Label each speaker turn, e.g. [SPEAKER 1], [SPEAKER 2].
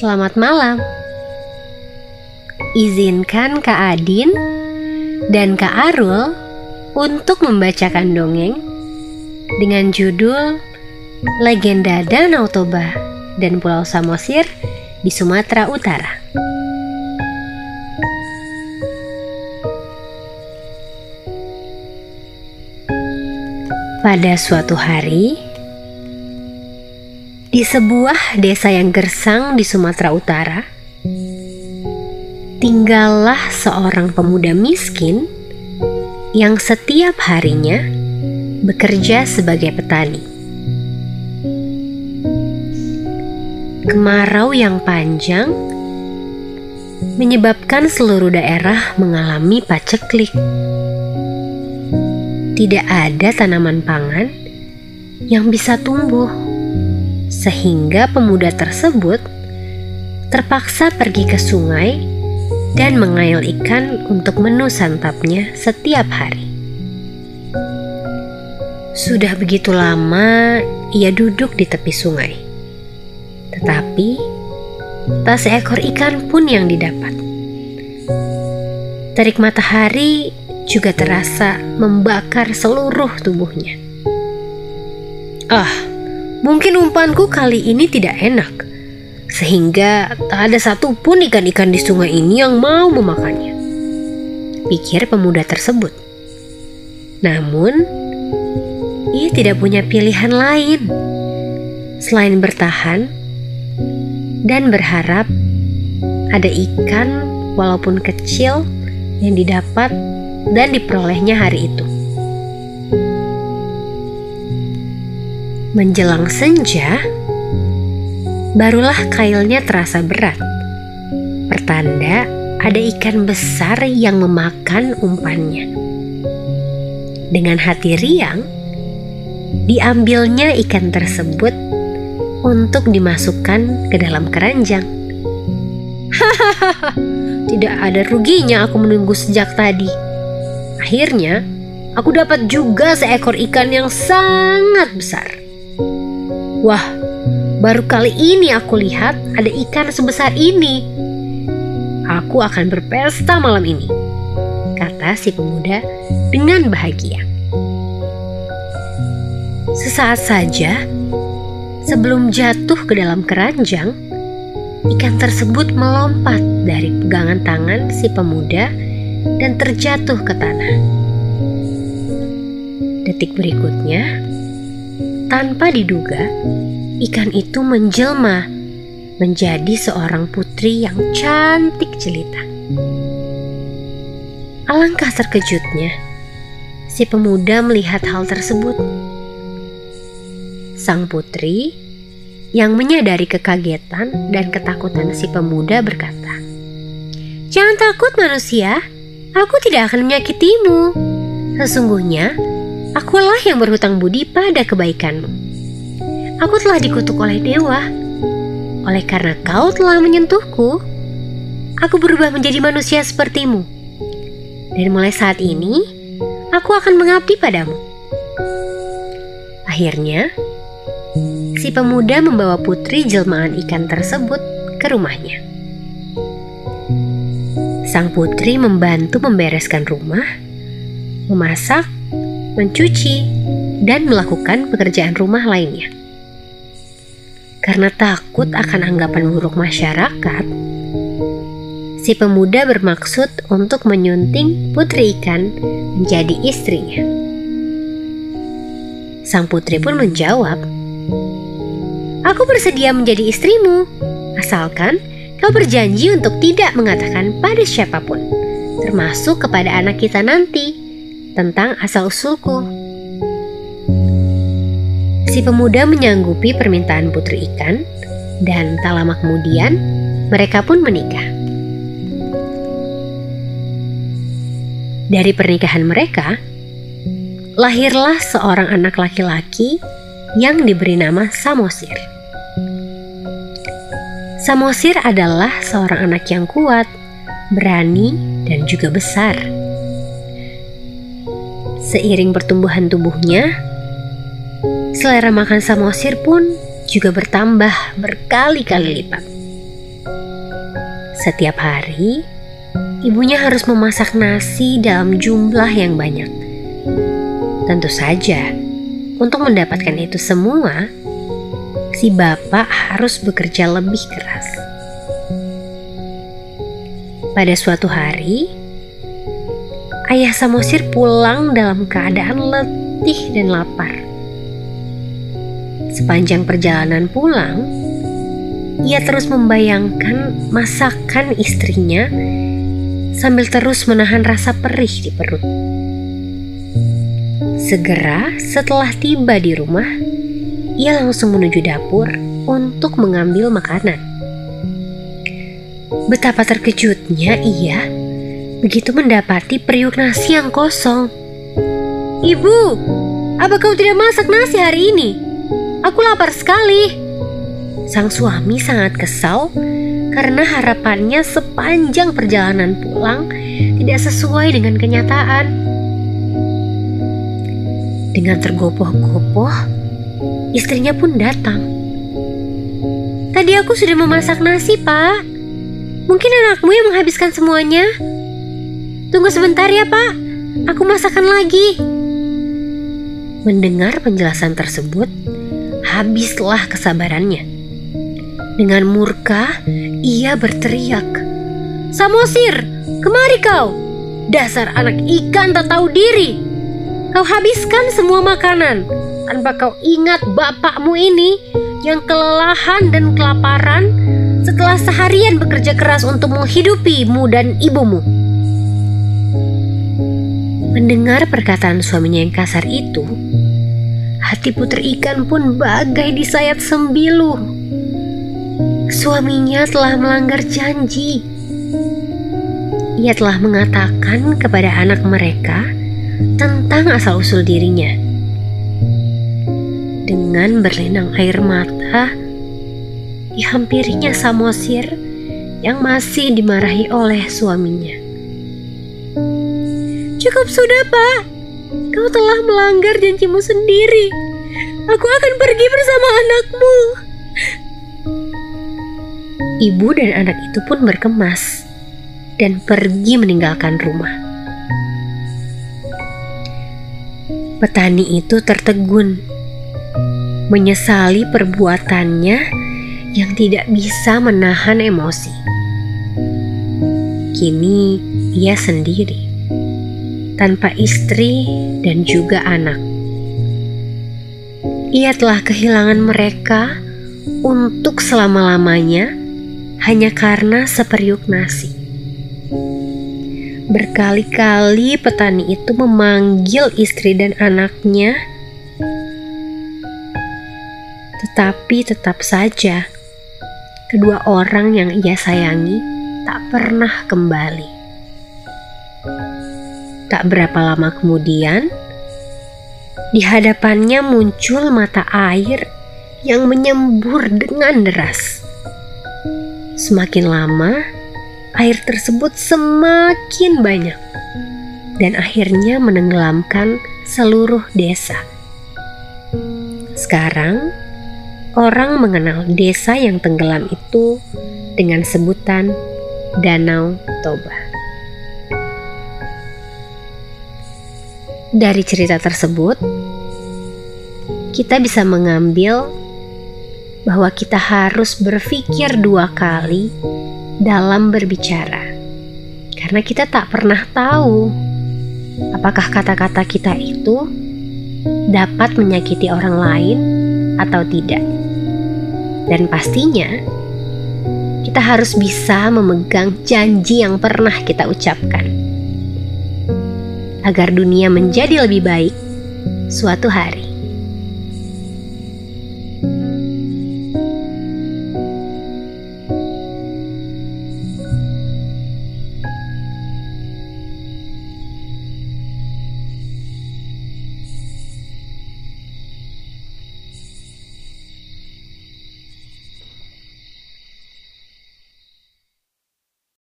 [SPEAKER 1] Selamat malam. Izinkan Kak Adin dan Kak Arul untuk membacakan dongeng dengan judul Legenda Danau Toba dan Pulau Samosir di Sumatera Utara. Pada suatu hari, di sebuah desa yang gersang di Sumatera Utara, tinggallah seorang pemuda miskin yang setiap harinya bekerja sebagai petani. Kemarau yang panjang menyebabkan seluruh daerah mengalami paceklik. Tidak ada tanaman pangan yang bisa tumbuh sehingga pemuda tersebut terpaksa pergi ke sungai dan mengail ikan untuk menu santapnya setiap hari. Sudah begitu lama ia duduk di tepi sungai, tetapi tak seekor ikan pun yang didapat. Terik matahari juga terasa membakar seluruh tubuhnya. Ah, Mungkin umpanku kali ini tidak enak, sehingga tak ada satupun ikan-ikan di sungai ini yang mau memakannya. Pikir pemuda tersebut. Namun, ia tidak punya pilihan lain selain bertahan dan berharap ada ikan walaupun kecil yang didapat dan diperolehnya hari itu. Menjelang senja, barulah kailnya terasa berat. Pertanda ada ikan besar yang memakan umpannya. Dengan hati riang, diambilnya ikan tersebut untuk dimasukkan ke dalam keranjang. Hahaha, tidak ada ruginya aku menunggu sejak tadi. Akhirnya, aku dapat juga seekor ikan yang sangat besar. Wah, baru kali ini aku lihat ada ikan sebesar ini. Aku akan berpesta malam ini, kata si pemuda dengan bahagia. Sesaat saja, sebelum jatuh ke dalam keranjang, ikan tersebut melompat dari pegangan tangan si pemuda dan terjatuh ke tanah. Detik berikutnya, tanpa diduga, ikan itu menjelma menjadi seorang putri yang cantik jelita. Alangkah terkejutnya, si pemuda melihat hal tersebut. Sang putri yang menyadari kekagetan dan ketakutan si pemuda berkata, "Jangan takut, manusia. Aku tidak akan menyakitimu. Sesungguhnya, Akulah yang berhutang budi pada kebaikanmu. Aku telah dikutuk oleh dewa. Oleh karena kau telah menyentuhku, aku berubah menjadi manusia sepertimu. Dan mulai saat ini, aku akan mengabdi padamu. Akhirnya, si pemuda membawa putri jelmaan ikan tersebut ke rumahnya. Sang putri membantu membereskan rumah, memasak, mencuci, dan melakukan pekerjaan rumah lainnya. Karena takut akan anggapan buruk masyarakat, si pemuda bermaksud untuk menyunting putri ikan menjadi istrinya. Sang putri pun menjawab, "Aku bersedia menjadi istrimu, asalkan kau berjanji untuk tidak mengatakan pada siapa pun, termasuk kepada anak kita nanti." Tentang asal-usulku. Si pemuda menyanggupi permintaan putri ikan, dan tak lama kemudian mereka pun menikah. Dari pernikahan mereka, lahirlah seorang anak laki-laki yang diberi nama Samosir. Samosir adalah seorang anak yang kuat, berani, dan juga besar. Seiring pertumbuhan tubuhnya, selera makan Samosir pun juga bertambah berkali-kali lipat. Setiap hari, ibunya harus memasak nasi dalam jumlah yang banyak. Tentu saja, untuk mendapatkan itu semua, si bapak harus bekerja lebih keras. Pada suatu hari, ayah Samosir pulang dalam keadaan letih dan lapar. Sepanjang perjalanan pulang, ia terus membayangkan masakan istrinya sambil terus menahan rasa perih di perut. Segera setelah tiba di rumah, ia langsung menuju dapur untuk mengambil makanan. Betapa terkejutnya ia begitu mendapati periuk nasi yang kosong. Ibu, apa kau tidak masak nasi hari ini? Aku lapar sekali. Sang suami sangat kesal karena harapannya sepanjang perjalanan pulang tidak sesuai dengan kenyataan. Dengan tergopoh-gopoh, istrinya pun datang. Tadi aku sudah memasak nasi, Pak. Mungkin anakmu yang menghabiskan semuanya. Tunggu sebentar ya, Pak. Aku masakan lagi. Mendengar penjelasan tersebut, habislah kesabarannya. Dengan murka, ia berteriak, "Samosir, kemari kau! Dasar anak ikan tak tahu diri! Kau habiskan semua makanan tanpa kau ingat bapakmu ini yang kelelahan dan kelaparan setelah seharian bekerja keras untuk menghidupimu dan ibumu." Mendengar perkataan suaminya yang kasar itu, hati putri ikan pun bagai disayat sembilu suaminya telah melanggar janji. Ia telah mengatakan kepada anak mereka tentang asal-usul dirinya. Dengan berlinang air mata, dihampirinya Samosir yang masih dimarahi oleh suaminya. Cukup sudah, Pak. Kau telah melanggar janjimu sendiri. Aku akan pergi bersama anakmu. Ibu dan anak itu pun berkemas dan pergi meninggalkan rumah. Petani itu tertegun, menyesali perbuatannya yang tidak bisa menahan emosi. Kini ia sendiri, tanpa istri dan juga anak. Ia telah kehilangan mereka untuk selama-lamanya hanya karena seperiuk nasi. Berkali-kali petani itu memanggil istri dan anaknya, tetapi tetap saja kedua orang yang ia sayangi tak pernah kembali. Tak berapa lama kemudian, di hadapannya muncul mata air yang menyembur dengan deras. Semakin lama, air tersebut semakin banyak dan akhirnya menenggelamkan seluruh desa. Sekarang, orang mengenal desa yang tenggelam itu dengan sebutan Danau Toba. Dari cerita tersebut, kita bisa mengambil bahwa kita harus berpikir dua kali dalam berbicara, karena kita tak pernah tahu apakah kata-kata kita itu dapat menyakiti orang lain atau tidak, dan pastinya kita harus bisa memegang janji yang pernah kita ucapkan agar dunia menjadi lebih baik suatu hari.